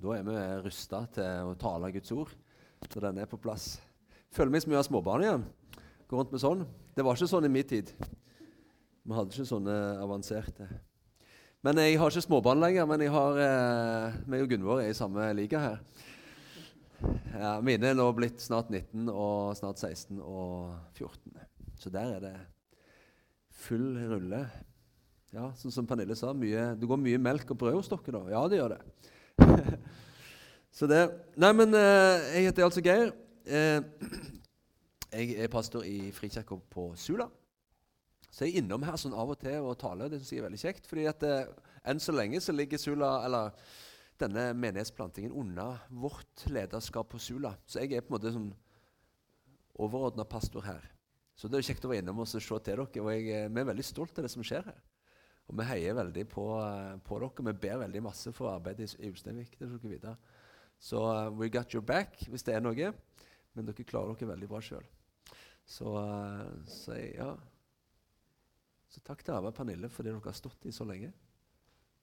Da er vi rusta til å tale Guds ord Så den er på plass. Føler meg som vi har småbarn igjen. Går rundt med sånn. Det var ikke sånn i min tid. Vi hadde ikke sånne avanserte. Men jeg har ikke småbarn lenger. Men jeg har, eh, meg og Gunvor er i samme liga her. Ja, mine er nå blitt snart 19 og snart 16 og 14. Så der er det full rulle. Ja, sånn som Pernille sa, mye, det går mye melk og brød hos dere da? Ja, det gjør det. Så det Nei, men eh, jeg heter altså Geir. Eh, jeg er pastor i Frikirka på Sula. Så jeg er innom her sånn av og til og taler. Det synes jeg er veldig kjekt. fordi at eh, enn så lenge så ligger Sula, eller denne menighetsplantingen under vårt lederskap på Sula. Så jeg er på en måte sånn overordna pastor her. Så det er kjekt å være innom og se til dere. og jeg, Vi er veldig stolt av det som skjer her. Og vi heier veldig på, på dere. Vi ber veldig masse for arbeidet i Ulsteinvik. Så uh, we got your back hvis det er noe. Men dere klarer dere veldig bra sjøl. Så, uh, så, ja. så takk til Ava og Pernille for det dere har stått i så lenge.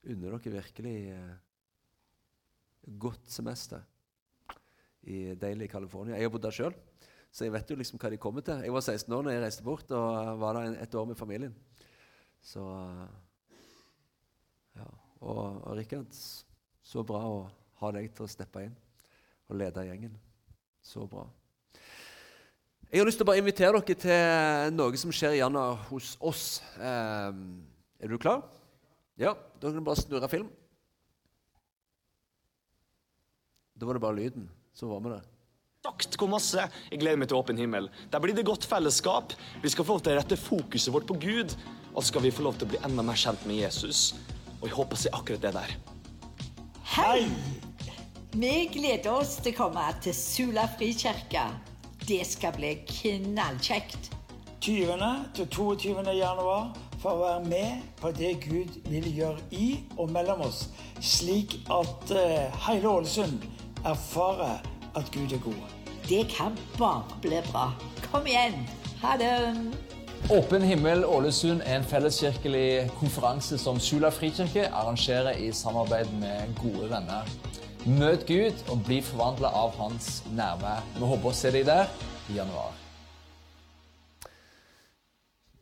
Unner dere virkelig uh, godt semester i deilig California. Jeg har bodd der sjøl, så jeg vet jo liksom hva de kommer til. Jeg var 16 år da jeg reiste bort og var der et år med familien. Så ja. Og, og Rikard, så bra å ha deg til å steppe inn og lede gjengen. Så bra. Jeg har lyst til å bare invitere dere til noe som skjer gjerne hos oss. Eh, er du klar? Ja, da kan du bare snurre film. Da var det bare lyden. Så var vi der. Sagt hvor masse. Jeg gleder meg til åpen himmel. Der blir det godt fellesskap. Vi skal få lov til å rette fokuset vårt på Gud. Og skal vi få lov til å bli enda mer kjent med Jesus. Og jeg håper å se akkurat det der. Hei! Vi gleder oss til å komme til Sula frikirke. Det skal bli knallkjekt. 20. til 22. januar for å være med på det Gud vil gjøre i og mellom oss, slik at uh, hele Ålesund erfarer at Gud er god. Det kan bare bli bra. Kom igjen. Ha det. Åpen himmel Ålesund er en felleskirkelig konferanse som Sula frikirke arrangerer i samarbeid med gode venner. Møt Gud og bli forvandla av hans nærvær. Vi håper å se deg der i januar.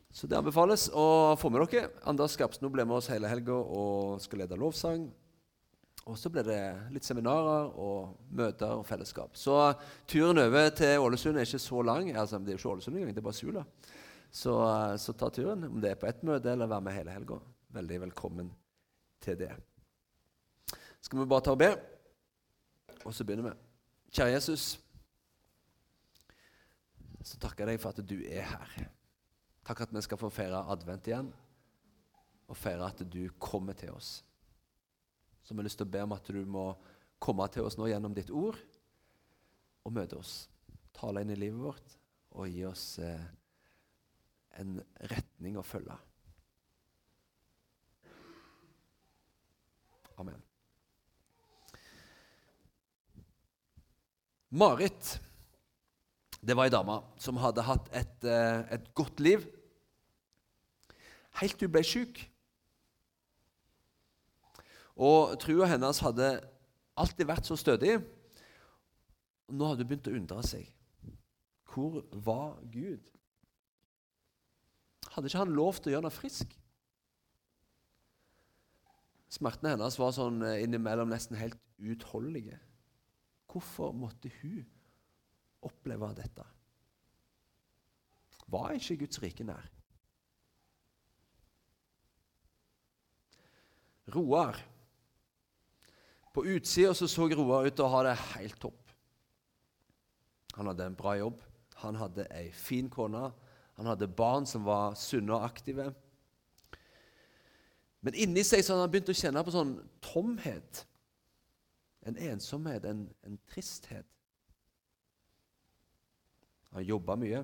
Så det anbefales å få med dere. Anders Skapsno ble med oss hele helga og skal lede lovsang. Og så blir det litt seminarer og møter og fellesskap. Så turen over til Ålesund er ikke så lang. Altså, det er jo ikke Ålesund engang, det er bare Sula. Så, så ta turen, om det er på ett møte eller være med hele helga. Veldig velkommen til det. Skal vi bare ta og be, og så begynner vi. Kjære Jesus, så takker jeg deg for at du er her. Takk at vi skal få feire advent igjen, og feire at du kommer til oss. Så vi har lyst til å be om at du må komme til oss nå gjennom ditt ord og møte oss. Tale inn i livet vårt og gi oss eh, en retning å følge. Amen. Marit det var ei dame som hadde hatt et, eh, et godt liv helt til hun ble syk. Og trua hennes hadde alltid vært så stødig. Nå hadde hun begynt å undre seg. Hvor var Gud? Hadde ikke han lov til å gjøre henne frisk? Smertene hennes var sånn eh, innimellom nesten helt uutholdelige. Hvorfor måtte hun oppleve dette? Var ikke Guds rike nær? Roar. På utsida så, så Roar ut til å ha det helt topp. Han hadde en bra jobb, han hadde ei fin kone, han hadde barn som var sunne og aktive. Men inni seg så hadde han begynt å kjenne på sånn tomhet. En ensomhet, en, en tristhet. Han jobba mye.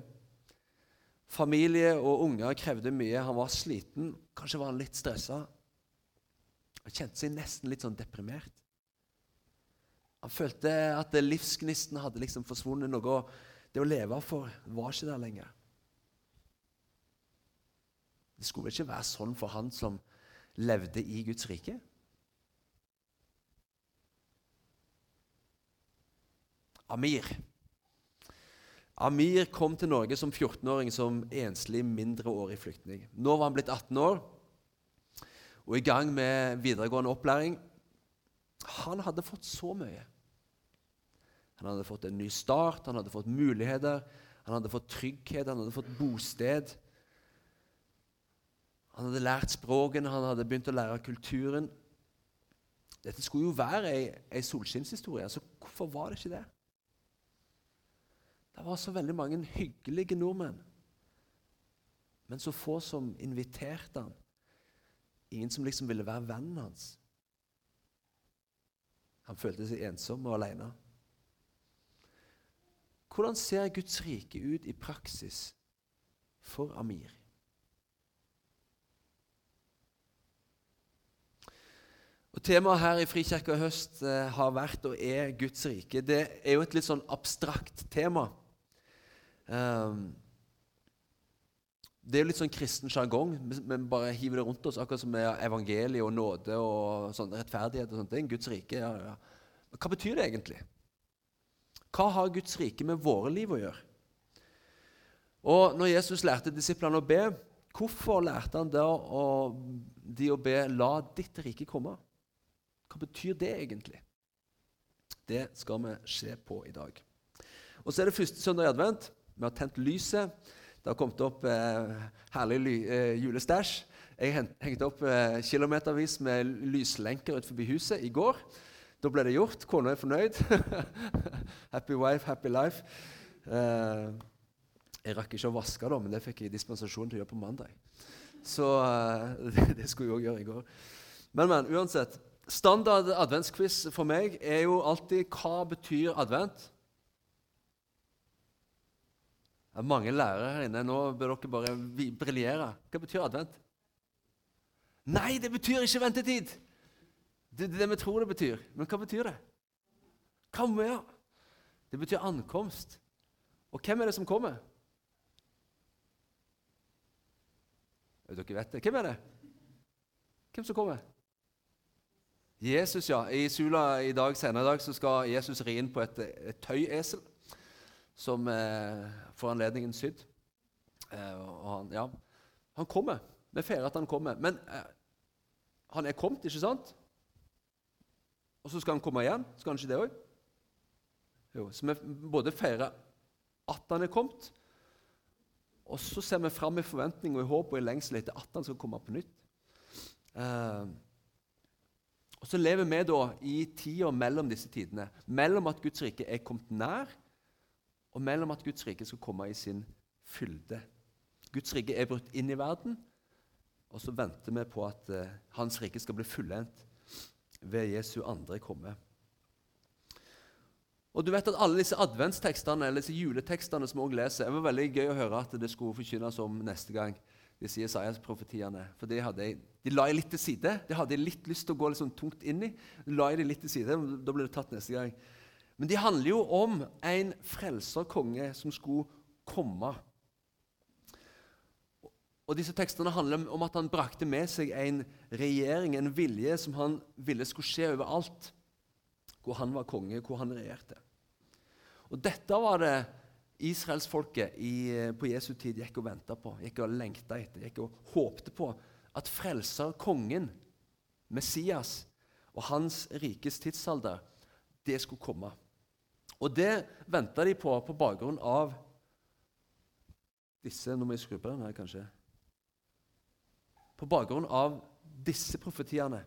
Familie og unger krevde mye. Han var sliten. Kanskje var han litt stressa. Han kjente seg nesten litt sånn deprimert. Han følte at livsgnisten hadde liksom forsvunnet. Noe det å leve for var ikke der lenger. Det skulle vel ikke være sånn for han som levde i Guds rike? Amir. Amir kom til Norge som 14-åring som enslig mindreårig flyktning. Nå var han blitt 18 år og i gang med videregående opplæring. Han hadde fått så mye. Han hadde fått en ny start, han hadde fått muligheter, han hadde fått trygghet, han hadde fått bosted. Han hadde lært språkene, han hadde begynt å lære kulturen. Dette skulle jo være ei, ei solskinnshistorie, så hvorfor var det ikke det? Det var så veldig mange hyggelige nordmenn, men så få som inviterte han. Ingen som liksom ville være vennen hans. Han følte seg ensom og alene. Hvordan ser Guds rike ut i praksis for Amir? Og Temaet her i Frikirka høst eh, har vært og er Guds rike. Det er jo et litt sånn abstrakt tema. Um, det er jo litt sånn kristen sjargong. Vi bare hiver det rundt oss, akkurat som med evangeliet og nåde og sånn, rettferdighet. og sånt. Det er en Guds rike, ja, ja. Men hva betyr det egentlig? Hva har Guds rike med våre liv å gjøre? Og når Jesus lærte disiplene å be, hvorfor lærte han da de å be 'La ditt rike komme'? Hva betyr det egentlig? Det skal vi se på i dag. Og Så er det første søndag i advent. Vi har tent lyset. Det har kommet opp eh, herlig ly, eh, julestæsj. Jeg hengte opp eh, kilometervis med lyslenker utenfor huset i går. Da ble det gjort. Kona er fornøyd. happy wife, happy life. Eh, jeg rakk ikke å vaske, da, men det fikk jeg dispensasjon til å gjøre på mandag. Så eh, det skulle jeg òg gjøre i går. Men, men uansett. Standard adventsquiz for meg er jo alltid hva betyr advent? Det er mange lærere her inne. Nå bør dere bare briljere. Hva betyr advent? Nei, det betyr ikke ventetid! Det er det vi tror det betyr. Men hva betyr det? Kom med! Det betyr ankomst. Og hvem er det som kommer? Dere vet det. Hvem er det? Hvem som kommer? Jesus, ja. I Sula i dag, senere i dag så skal Jesus ri inn på et, et tøyesel som eh, får anledningen sydd. Eh, og han, ja, han kommer. Vi feirer at han kommer. Men eh, han er kommet, ikke sant? Og så skal han komme igjen. Skal han ikke det òg? Jo, så vi både feirer at han er kommet, og så ser vi fram i forventning og i håp og i lengsel etter at han skal komme på nytt. Eh, og Så lever vi da i tida mellom disse tidene. Mellom at Guds rike er kommet nær, og mellom at Guds rike skal komme i sin fylde. Guds rike er brutt inn i verden, og så venter vi på at uh, Hans rike skal bli fullendt ved Jesu andre komme. Og du vet at Alle disse adventstekstene eller disse juletekstene som vi også leser, det var veldig gøy å høre at det skulle forkynnes om neste gang disse Jesajas-profetiene. For de, hadde, de la jeg litt til side. Det hadde jeg litt lyst til å gå litt sånn tungt inn i. La jeg det litt til side, Da ble det tatt neste gang. Men de handler jo om en frelserkonge som skulle komme. Og disse tekstene handler om at han brakte med seg en regjering, en vilje, som han ville skulle skje overalt. Hvor han var konge, hvor han regjerte. Og Dette var det israelsfolket på Jesu tid gikk og venta på, gikk og lengta etter, gikk og håpte på at frelser, kongen, Messias og hans rikes tidsalder, det skulle komme. Og det venta de på på bakgrunn av disse Nå må jeg skru på den her, kanskje. På bakgrunn av disse profetiene.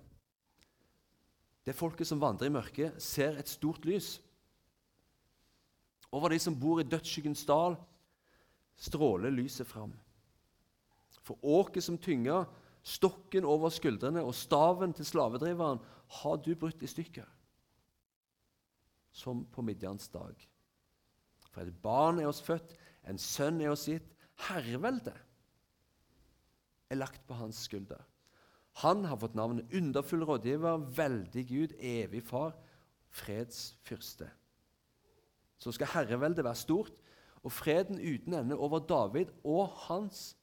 Det folket som vandrer i mørket, ser et stort lys. Over de som bor i dødsskyggens dal, stråler lyset fram. For åket som tynger, stokken over skuldrene og staven til slavedriveren har du brutt i stykker, som på Midjans dag. For et barn er oss født, en sønn er oss gitt. Herreveldet er lagt på hans skulder. Han har fått navnet Underfull rådgiver, veldig Gud, evig far, freds fyrste så skal herreveldet være stort, og freden uten ende over David og hans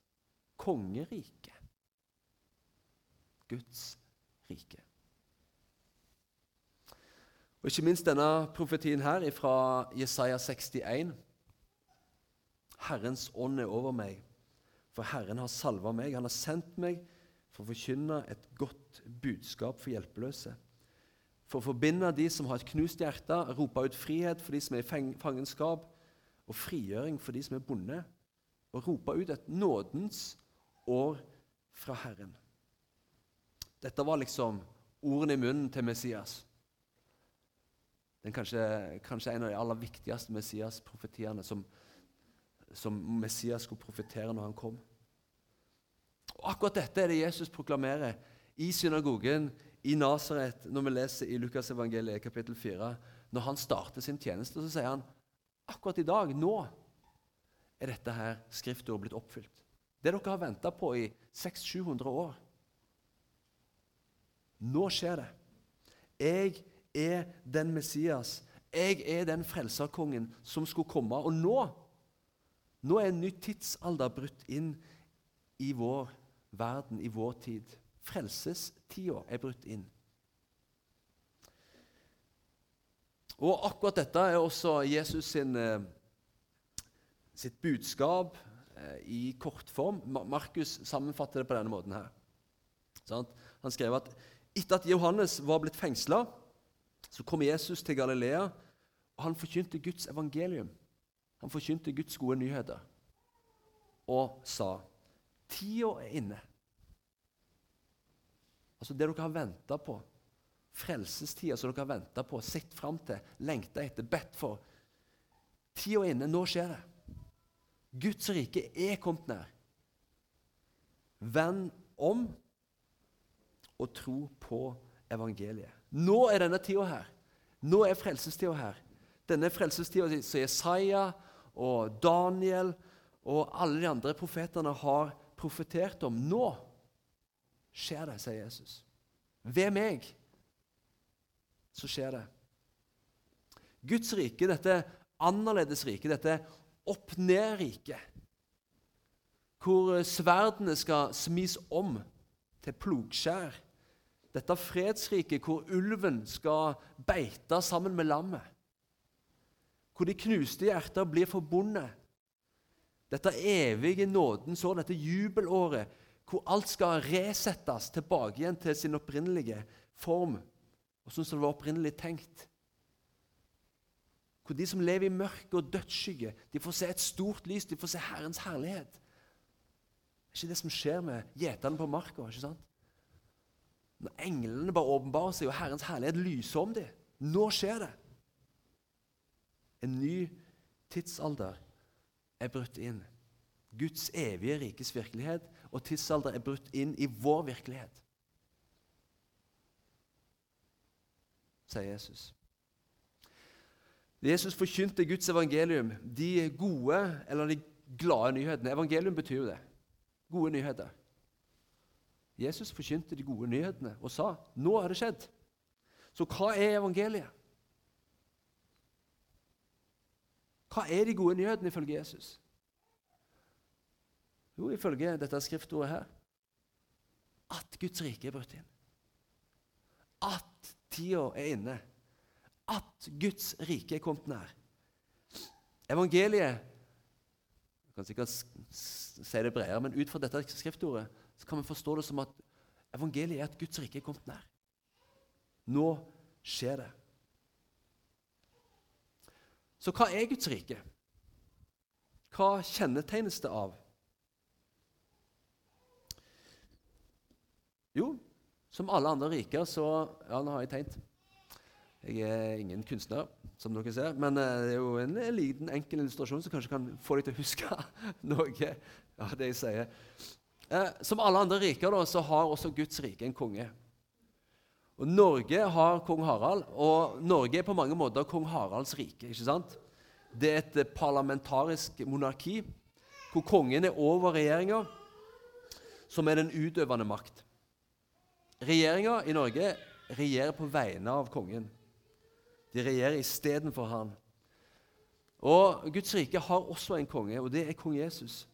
kongerike. Guds rike. Og ikke minst denne profetien her fra Jesaja 61. Herrens ånd er over meg, for Herren har salva meg. Han har sendt meg for å forkynne et godt budskap for hjelpeløse. For å forbinde de som har et knust hjerte, rope ut frihet for de som er i fangenskap, og frigjøring for de som er bonde, og rope ut et nådens år fra Herren. Dette var liksom ordene i munnen til Messias. Den kanskje, kanskje en av de aller viktigste Messias-profetiene som, som Messias skulle profetere når han kom. Og Akkurat dette er det Jesus proklamerer i synagogen i Nasaret når vi leser i Lukasevangeliet kapittel 4. Når han starter sin tjeneste, så sier han akkurat i dag, nå, er dette her skriftordet blitt oppfylt. Det dere har venta på i 600-700 år. Nå skjer det. Jeg er den Messias. Jeg er den frelserkongen som skulle komme. Og nå, nå er en ny tidsalder brutt inn i vår verden, i vår tid. Frelsestida er brutt inn. Og akkurat dette er også Jesus sin, eh, sitt budskap eh, i kortform. Markus sammenfatter det på denne måten her. Han skrev at etter at Johannes var blitt fengsla, så kom Jesus til Galilea, og han forkynte Guds evangelium. Han forkynte Guds gode nyheter og sa tida er inne. Altså det dere har venta på, frelsestida som dere har venta på, sett fram til, lengta etter, bedt for. Tida er inne. Nå skjer det. Guds rike er kommet nær. Vend om og tro på evangeliet. Nå er denne tida her. Nå er frelsestida her. Denne frelsestida som Jesaja og Daniel og alle de andre profetene har profetert om. Nå skjer det, sier Jesus. Ved meg så skjer det. Guds rike, dette annerledes rike, dette opp-ned-riket, hvor sverdene skal smis om til plogskjær dette fredsriket hvor ulven skal beite sammen med lammet. Hvor de knuste hjerter blir forbundet. Dette evige nådens år, dette jubelåret, hvor alt skal resettes tilbake igjen til sin opprinnelige form, og sånn som det var opprinnelig tenkt. Hvor de som lever i mørke og dødsskygge, de får se et stort lys, de får se Herrens herlighet. Det er ikke det som skjer med gjeterne på marka. ikke sant? Når englene bare åpenbarer seg, og Herrens herlighet lyser om dem. Nå skjer det. En ny tidsalder er brutt inn. Guds evige rikes virkelighet og tidsalder er brutt inn i vår virkelighet. Sier Jesus. Jesus forkynte Guds evangelium, de gode eller de glade nyhetene. Evangelium betyr jo det. Gode nyheter. Jesus forkynte de gode nyhetene og sa nå har det skjedd. Så hva er evangeliet? Hva er de gode nyhetene ifølge Jesus? Jo, ifølge dette skriftordet her at Guds rike er brutt inn. At tida er inne. At Guds rike er kommet nær. Evangeliet Jeg kan sikkert si det bredere, men ut fra dette skriftordet så kan vi forstå det som at evangeliet er at Guds rike er kommet nær. Nå skjer det. Så hva er Guds rike? Hva kjennetegnes det av? Jo, som alle andre riker, så Ja, nå har jeg tegnet. Jeg er ingen kunstner, som dere ser, men eh, det er jo en liten, enkel illustrasjon som kanskje kan få deg til å huske noe av det jeg sier. Eh, som alle andre riker da, så har også Guds rike en konge. Og Norge har kong Harald, og Norge er på mange måter kong Haralds rike. ikke sant? Det er et parlamentarisk monarki hvor kongen er over regjeringa, som er den utøvende makt. Regjeringa i Norge regjerer på vegne av kongen. De regjerer istedenfor han. Og Guds rike har også en konge, og det er kong Jesus.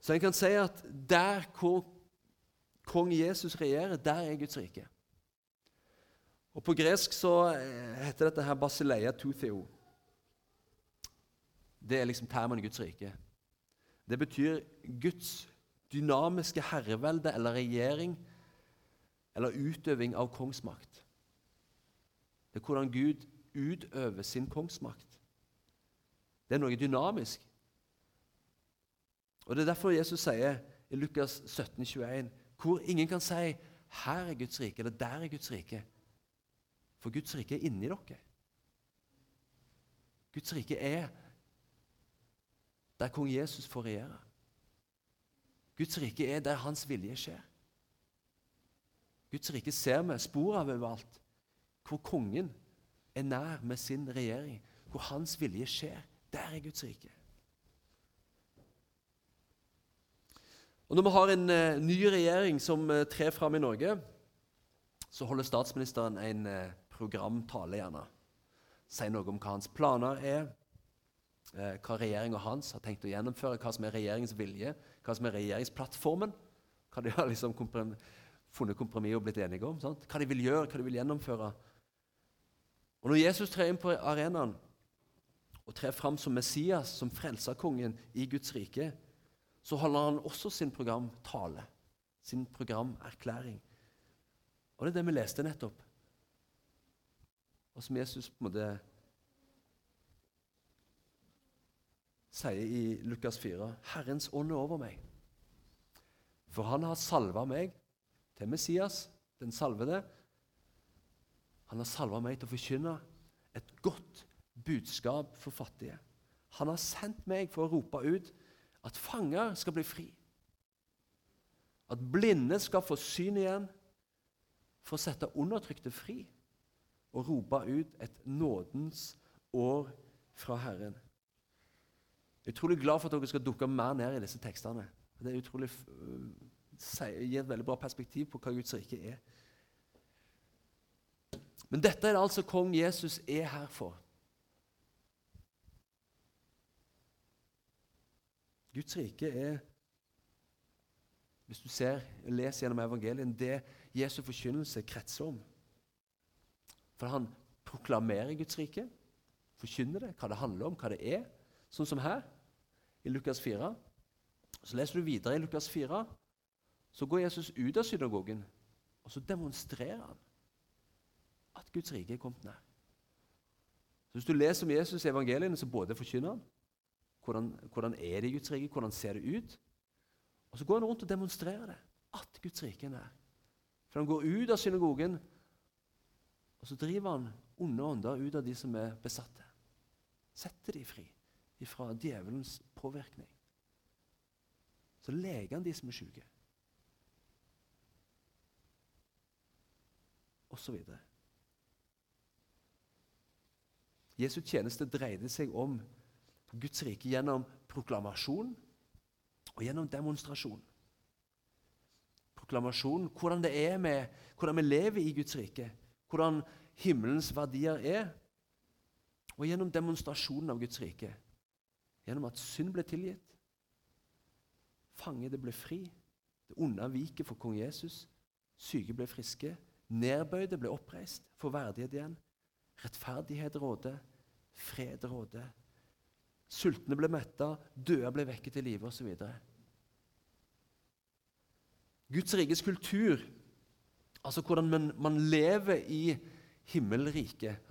Så en kan si at der hvor kong Jesus regjerer, der er Guds rike. Og På gresk så eh, heter dette her basileia toutheo. Det er liksom termen Guds rike. Det betyr Guds dynamiske herrevelde eller regjering eller utøving av kongsmakt. Det er hvordan Gud utøver sin kongsmakt. Det er noe dynamisk. Og Det er derfor Jesus sier i Lukas 17, 21, hvor ingen kan si 'Her er Guds rike', eller 'Der er Guds rike'. For Guds rike er inni dere. Guds rike er der kong Jesus får regjere. Guds rike er der hans vilje skjer. Guds rike ser vi spor av overalt, hvor kongen er nær med sin regjering, hvor hans vilje skjer. Der er Guds rike. Og Når vi har en uh, ny regjering som uh, trer fram i Norge, så holder statsministeren en uh, programtale, gjerne. Sier noe om hva hans planer er, hva regjeringa hans har tenkt å gjennomføre, hva som er regjeringens vilje, hva som er regjeringsplattformen, hva de har liksom komprom funnet kompromiss og blitt enige om. Sant? Hva de vil gjøre, hva de vil gjennomføre. Og Når Jesus trer inn på arenaen og trer fram som Messias, som frelserkongen i Guds rike, så holder han også sin programtale, sin programerklæring. Og det er det vi leste nettopp, og som Jesus på en måte sier i Lukas 4.: Herrens ånd er over meg. For han har salva meg til Messias, den salvede. Han har salva meg til å forkynne et godt budskap for fattige. Han har sendt meg for å rope ut at fanger skal bli fri. At blinde skal få syn igjen, for å sette undertrykte fri. Og rope ut et nådens år fra Herren. Jeg er utrolig glad for at dere skal dukke mer ned i disse tekstene. Det er utrolig, gir et veldig bra perspektiv på hva Guds rike er. Men dette er det altså kong Jesus er her for. Guds rike er hvis du ser, leser gjennom evangelien, det Jesu forkynnelse kretser om. For han proklamerer Guds rike, forkynner det, hva det handler om, hva det er. Sånn som her, i Lukas 4. Så leser du videre i Lukas 4. Så går Jesus ut av synagogen, og så demonstrerer han at Guds rike er kommet nær. Så Hvis du leser om Jesus i evangeliene, så både forkynner han, hvordan, hvordan er det i Guds rike? Hvordan ser det ut? Og Så går han rundt og demonstrerer det. At Guds rike er nær. For Han går ut av synagogen, og så driver han onde ånder ut av de som er besatte. Setter de fri fra djevelens påvirkning. Så leger han de som er syke. Videre. Jesu tjeneste dreide seg om Guds rike gjennom proklamasjon og gjennom demonstrasjon. Proklamasjon, hvordan det er med, hvordan vi lever i Guds rike, hvordan himmelens verdier er. Og gjennom demonstrasjonen av Guds rike. Gjennom at synd ble tilgitt, fangede ble fri, det onde viket for kong Jesus, syke ble friske, nedbøyde ble oppreist, for verdighet igjen, rettferdighet råder, fred råder, Sultne ble metta, døde ble vekket til live osv. Guds rikes kultur, altså hvordan man, man lever i himmelriket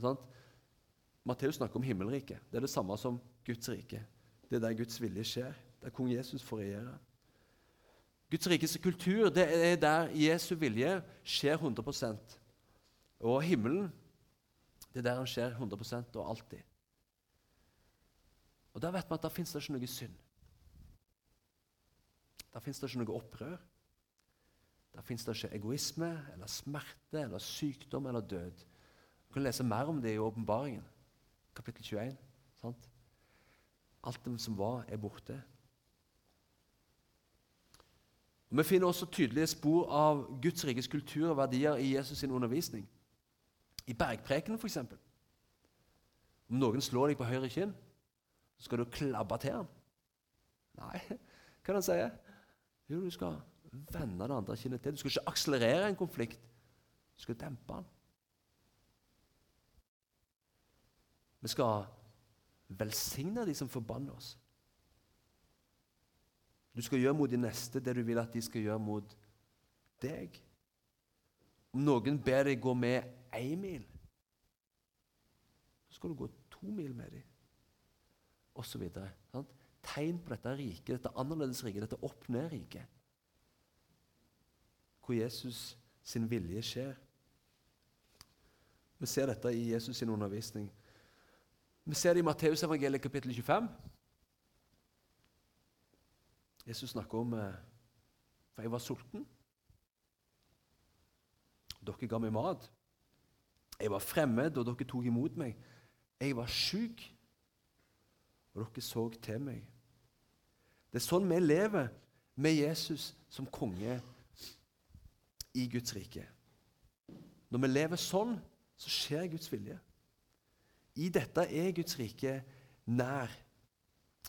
Matteus snakker om himmelriket. Det er det samme som Guds rike. Det er der Guds vilje skjer, der kong Jesus får regjere. Guds rikes kultur det er der Jesu vilje skjer 100% Og himmelen det er der han skjer 100% og alltid. Og Da vet vi at da fins det ikke noe synd. Da fins det ikke noe opprør. Da fins det ikke egoisme eller smerte eller sykdom eller død. Du kan lese mer om det i Åpenbaringen, kapittel 21. Sant? Alt det som var, er borte. Vi finner også tydelige spor av Guds rikes kultur og verdier i Jesus' sin undervisning. I bergprekenen, f.eks. Om noen slår deg på høyre kinn, så skal du klabbe til ham. Nei, hva er det han sier? Jo, du skal vende det andre kinnet til. Du skal ikke akselerere en konflikt. Du skal dempe den. Vi skal velsigne de som forbanner oss. Du skal gjøre mot de neste det du vil at de skal gjøre mot deg. Om noen ber deg gå med én mil, så skal du gå to mil med dem, osv. Tegn på dette riket, dette annerledes riket, dette opp-ned-riket. Hvor Jesus sin vilje skjer. Vi ser dette i Jesus sin undervisning. Vi ser det i Matteusevangeliet kapittel 25. Jesus snakker om eh, For jeg var sulten. Dere ga meg mat. Jeg var fremmed, og dere tok imot meg. Jeg var sjuk, og dere så til meg. Det er sånn vi lever med Jesus som konge i Guds rike. Når vi lever sånn, så skjer Guds vilje. I dette er Guds rike nær,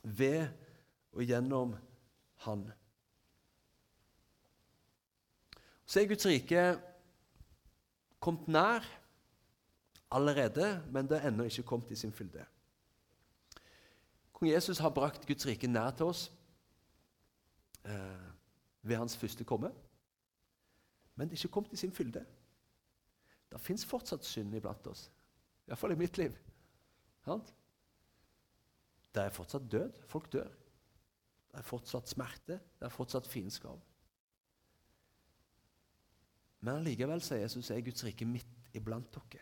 ved og gjennom Han. Så er Guds rike kommet nær allerede, men det er ennå ikke kommet i sin fylde. Kong Jesus har brakt Guds rike nær til oss eh, ved hans første komme, men det er ikke kommet i sin fylde. Det fins fortsatt synd iblant oss, iallfall i mitt liv. Det er fortsatt død. Folk dør. Det er fortsatt smerte. Det er fortsatt fiendskap. Men allikevel, sier Jesus, er Guds rike midt iblant dere.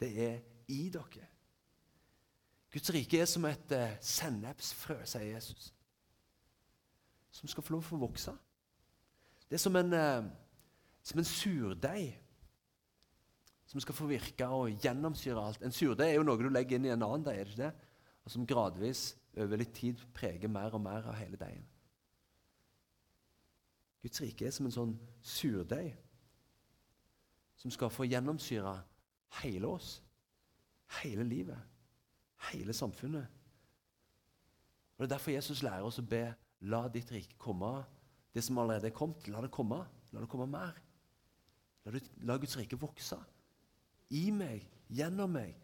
Det er i dere. Guds rike er som et uh, sennepsfrø, sier Jesus, som skal få lov til å vokse. Det er som en, uh, som en surdeig som skal få virke og gjennomsyre alt. En surdeig er jo noe du legger inn i en annen deig, er det ikke det? Og som gradvis over litt tid preger mer og mer av hele deigen. Guds rike er som en sånn surdeig som skal få gjennomsyre hele oss, hele livet, hele samfunnet. Og Det er derfor Jesus lærer oss å be la ditt rike komme. Det som allerede er kommet, la det komme. La det komme mer. La, det, la Guds rike vokse i meg, gjennom meg,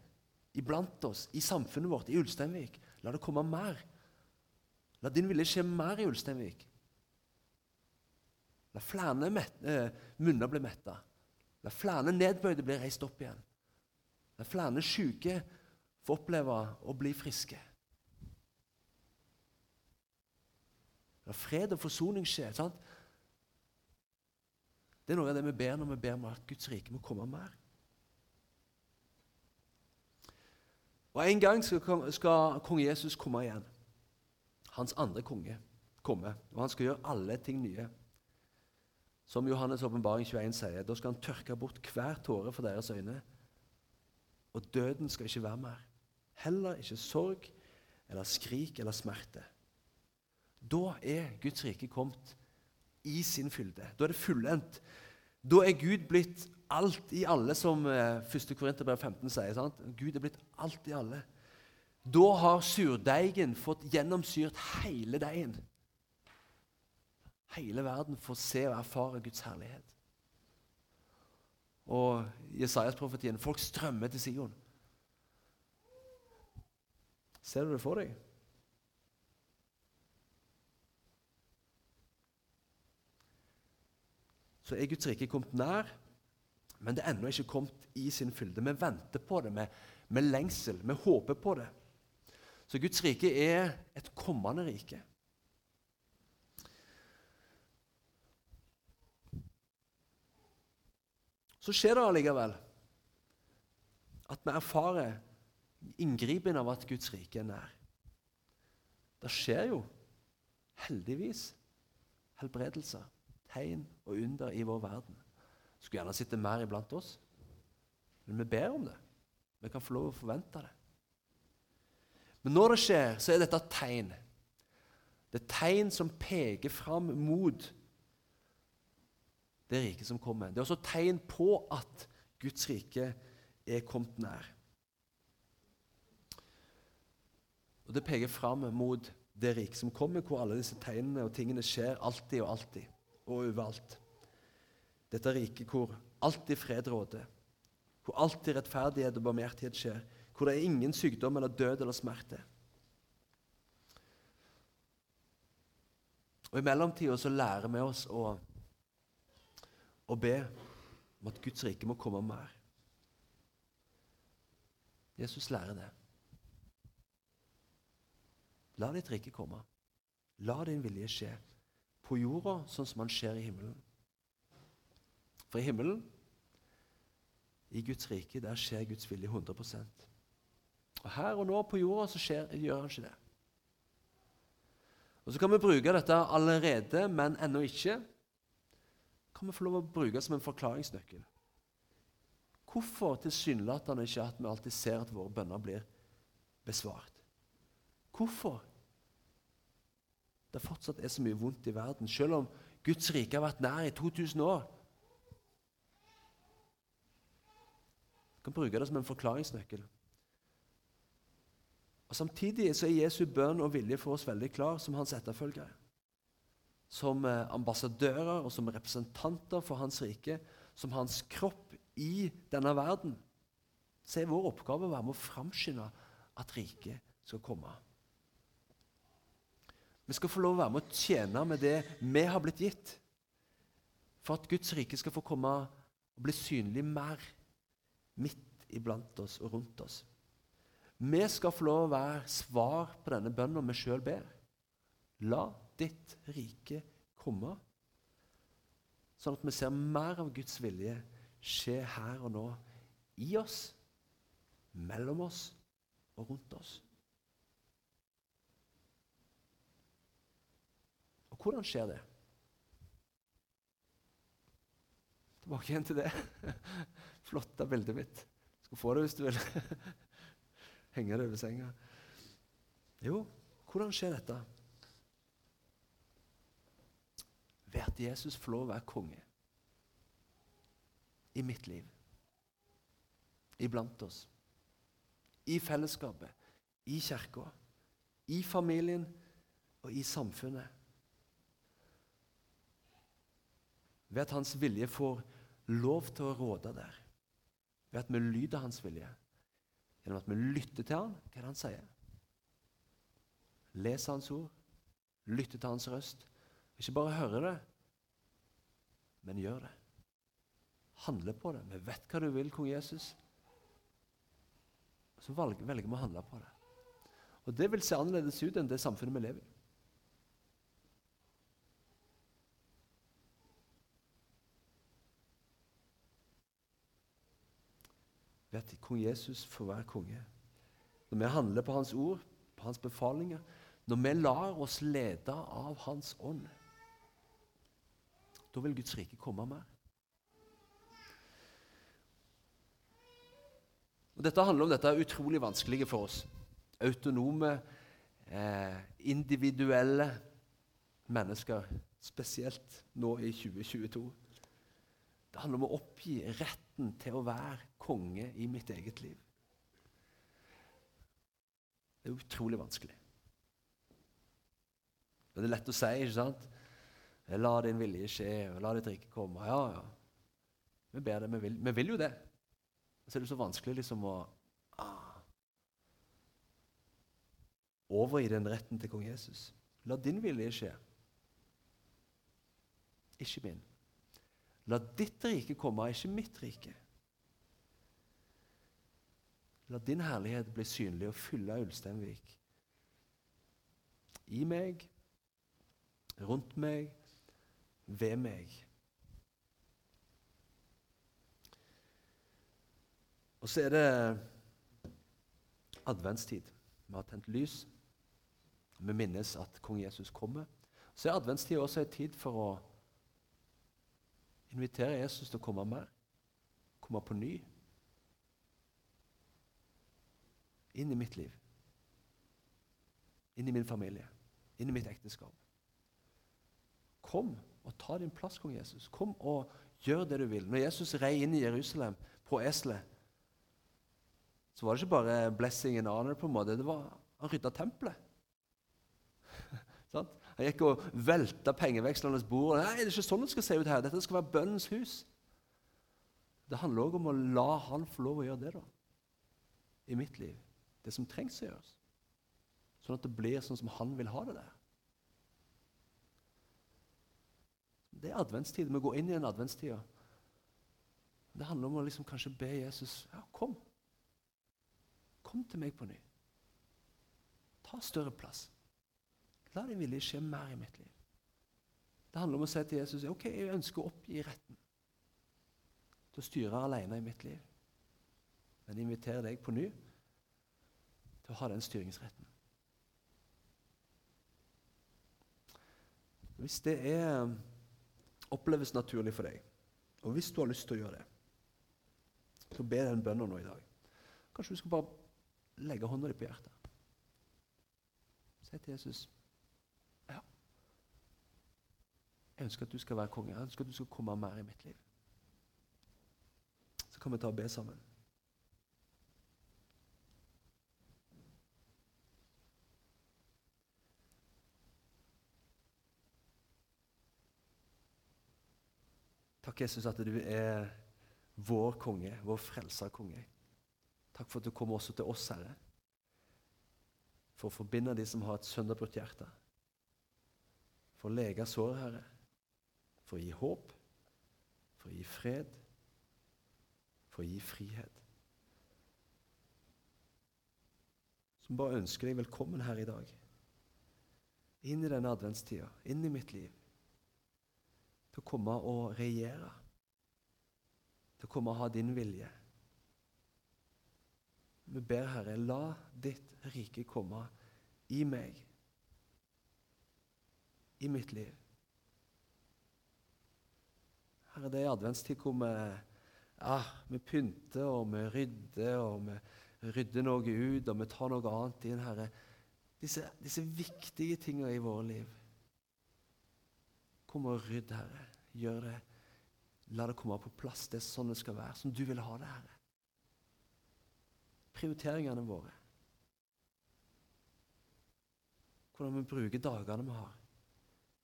iblant oss, i samfunnet vårt, i Ulsteinvik. La det komme mer. La din vilje skje mer i Ulsteinvik. La flere eh, munner bli metta. La flere nedbøyde bli reist opp igjen. La flere syke få oppleve å bli friske. La fred og forsoning skje. sant? Det er noe av det vi ber når vi ber om at Guds rike må komme mer. Og En gang skal, skal kong Jesus komme igjen. Hans andre konge komme. Og han skal gjøre alle ting nye. Som Johannes' åpenbaring 21 sier, da skal han tørke bort hver tåre for deres øyne. Og døden skal ikke være mer. Heller ikke sorg eller skrik eller smerte. Da er Guds rike kommet i sin fylde. Da er det fullendt. Da er Gud blitt alt i alle, som 1. Eh, Korinterbrev 15 sier. Sant? Gud er blitt alt i alle. Da har surdeigen fått gjennomsyrt hele deigen. Hele verden får se og erfare Guds herlighet. Og Jesajas-profetien folk strømmer til Sion. Ser du det for deg? Så er Guds rike kommet nær. Men det er ennå ikke kommet i sin fylde. Vi venter på det med, med lengsel. Vi håper på det. Så Guds rike er et kommende rike. Så skjer det allikevel at vi erfarer inngripen av at Guds rike er nær. Det skjer jo heldigvis helbredelser, tegn og under i vår verden. Skulle gjerne sitte mer iblant oss. Men vi ber om det. Vi kan få lov å forvente det. Men når det skjer, så er dette et tegn. Det er tegn som peker fram mot det riket som kommer. Det er også tegn på at Guds rike er kommet nær. Og Det peker fram mot det riket som kommer, hvor alle disse tegnene og tingene skjer alltid og alltid og overalt. Dette riket hvor alltid fred råder, hvor alltid rettferdighet og barmhjertighet skjer. hvor det er ingen sykdom eller død eller smerte. Og I mellomtida så lærer vi oss å, å be om at Guds rike må komme mer. Jesus lærer det. La ditt rike komme. La din vilje skje på jorda sånn som han skjer i himmelen. For i himmelen, i Guds rike, der skjer Guds vilje 100% Og Her og nå på jorda så skjer, gjør han ikke det. Og Så kan vi bruke dette allerede, men ennå ikke. Kan vi få lov å bruke som en forklaringsnøkkel. Hvorfor tilsynelatende ikke at vi alltid ser at våre bønner blir besvart? Hvorfor det fortsatt er så mye vondt i verden, selv om Guds rike har vært nær i 2000 år? Kan bruke det som en forklaringsnøkkel. Og Samtidig så er Jesu bønn og vilje for oss veldig klar som hans etterfølgere. Som eh, ambassadører og som representanter for hans rike, som hans kropp i denne verden, så er vår oppgave å være med å framskynde at riket skal komme. Vi skal få lov å være med å tjene med det vi har blitt gitt, for at Guds rike skal få komme og bli synlig mer midt iblant oss og rundt oss. Vi skal få lov å være svar på denne bønnen vi sjøl ber. La ditt rike komme, sånn at vi ser mer av Guds vilje skje her og nå, i oss, mellom oss og rundt oss. Og hvordan skjer det? Tilbake igjen til det flotte bildet mitt. Du skal få det hvis du vil. henge det over senga. Jo, hvordan skjer dette? Ved at Jesus får lov å være konge i mitt liv, iblant oss, i fellesskapet, i kirka, i familien og i samfunnet. Ved at hans vilje får lov til å råde der. Ved at vi lyder hans vilje. Gjennom at vi lytter til han, hva er det han sier? Leser hans ord, lytter til hans røst. Ikke bare hører det, men gjør det. Handler på det. Vi vet hva du vil, kong Jesus. Så velger, vi å handle på det. Og Det vil se annerledes ut enn det samfunnet vi lever i. ved at kong Jesus får være konge. Når vi handler på hans ord, på hans befalinger, når vi lar oss lede av Hans ånd, da vil Guds rike komme mer. Og Dette handler om dette utrolig vanskelige for oss. Autonome, eh, individuelle mennesker. Spesielt nå i 2022. Det handler om å oppgi retten til å være konge i mitt eget liv. Det er utrolig vanskelig. Og det er lett å si, ikke sant? La din vilje skje, og la ditt rike komme. Ja, ja. Vi ber det, vi vil, vi vil jo det. Så er det så vanskelig liksom å ah, Overgi den retten til kong Jesus. La din vilje skje, ikke min. La ditt rike komme, ikke mitt rike. La din herlighet bli synlig og fylle Ulsteinvik. I meg, rundt meg, ved meg. Og så er det adventstid. Vi har tent lys. Vi minnes at kong Jesus kommer. Så er adventstid også en tid for å invitere Jesus til å komme mer, komme på ny. inn i mitt liv. Inn i min familie. Inn i mitt ekteskap. Kom og ta din plass, kong Jesus. Kom og gjør det du vil. Når Jesus rei inn i Jerusalem på eselet, så var det ikke bare 'blessing and honor'. på en måte. Det var, Han rydda tempelet. han gikk og velta pengevekslernes bord. Nei, det er ikke sånn det skal se ut her. Dette skal være bønnens hus. Det handler òg om å la han få lov å gjøre det. da. i mitt liv. Det som trengs å gjøres. Sånn at det blir sånn som han vil ha det der. Det er adventstid. Vi går inn i en adventstid. Det handler om å liksom kanskje be Jesus ja, kom. Kom til meg på ny. Ta større plass. La din vilje skje mer i mitt liv. Det handler om å si til Jesus ok, jeg ønsker å oppgi retten til å styre alene i mitt liv. Men jeg inviterer deg på ny til å ha den styringsretten. Hvis det er, oppleves naturlig for deg, og hvis du har lyst til å gjøre det, så be den bønnen nå i dag. Kanskje du skal bare legge hånda di på hjertet. Si til Jesus Ja, jeg ønsker at du skal være konge. Jeg ønsker at du skal komme mer i mitt liv. Så kan vi ta og be sammen. Takk, Jesus, at du er vår konge, vår frelserkonge. Takk for at du kommer også til oss, Herre, for å forbinde de som har et sønderbrutt hjerte. For å lege sår, Herre. For å gi håp. For å gi fred. For å gi frihet. Som bare ønsker deg velkommen her i dag. Inn i denne adventstida, inn i mitt liv til å komme og regjere. Til å komme og ha din vilje. Vi ber, Herre, la ditt rike komme i meg, i mitt liv. Herre, det er adventstid hvor vi, ja, vi pynter og vi rydder, og vi rydder noe ut, og vi tar noe annet inn, Herre. Disse, disse viktige tingene i våre liv. Kom og rydd, Herre. Gjør det. La det komme på plass. Det er sånn det skal være. Som du vil ha det, Herre. Prioriteringene våre. Hvordan vi bruker dagene vi har.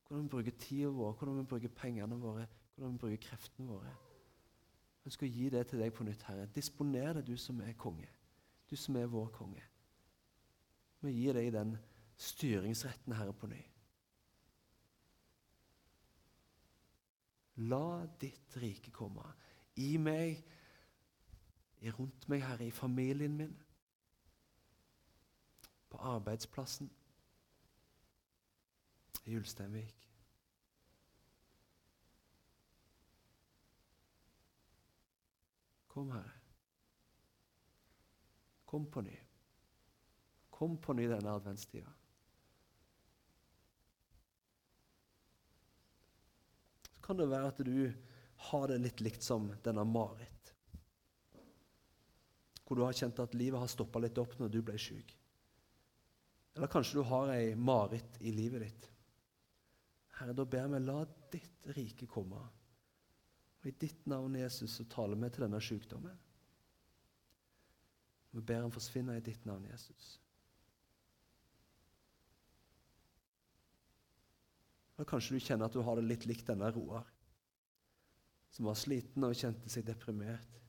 Hvordan vi bruker tida vår, hvordan vi bruker pengene våre, hvordan vi bruker kreftene våre. Jeg ønsker å gi det til deg på nytt, Herre. Disponer det, du som er konge. Du som er vår konge. Vi gir deg den styringsretten, Herre, på ny. La ditt rike komme i meg, rundt meg, Herre, i familien min, på arbeidsplassen, i Ulsteinvik. Kom, Herre. Kom på ny. Kom på ny denne adventstida. kan det være at du har det litt likt som denne Marit. Hvor du har kjent at livet har stoppa litt opp når du ble syk. Eller kanskje du har ei Marit i livet ditt. Herre, da ber vi, la ditt rike komme. Og I ditt navn, Jesus, så taler vi til denne sykdommen. Vi ber han forsvinne i ditt navn, Jesus. Eller kanskje du kjenner at du har det litt likt denne Roar, som var sliten og kjente seg deprimert.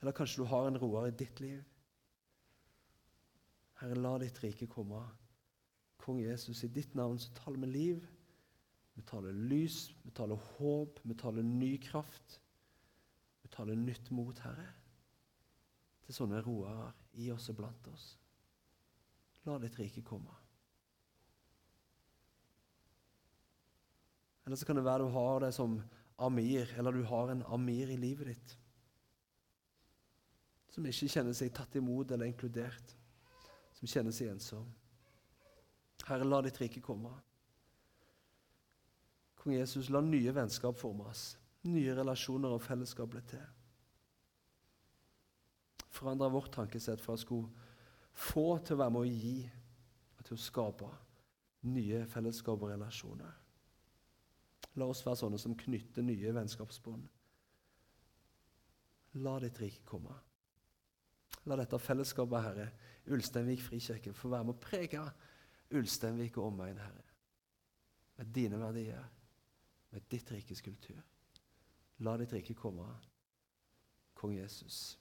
Eller kanskje du har en Roar i ditt liv. Herre, la ditt rike komme. Kong Jesus, i ditt navn så taler vi liv. Vi taler lys, vi taler håp, vi taler ny kraft. Vi taler nytt mot, Herre, til sånne roer i oss og blant oss. La ditt rike komme. Eller så kan det være du har det som Amir, eller du har en Amir i livet ditt som ikke kjenner seg tatt imot eller inkludert, som kjenner seg ensom. Herre, la ditt rike komme. Kong Jesus, la nye vennskap formes, nye relasjoner og fellesskap ble til. Forandre vårt tankesett fra å skulle få til å være med å gi, og til å skape nye fellesskap og relasjoner. La oss være sånne som knytter nye vennskapsbånd. La ditt rike komme. La dette fellesskapet, Herre, Ulsteinvik frikirke, få være med å prege Ulsteinvik og omegn, Herre. Med dine verdier, med ditt rikes kultur. La ditt rike komme, Kong Jesus.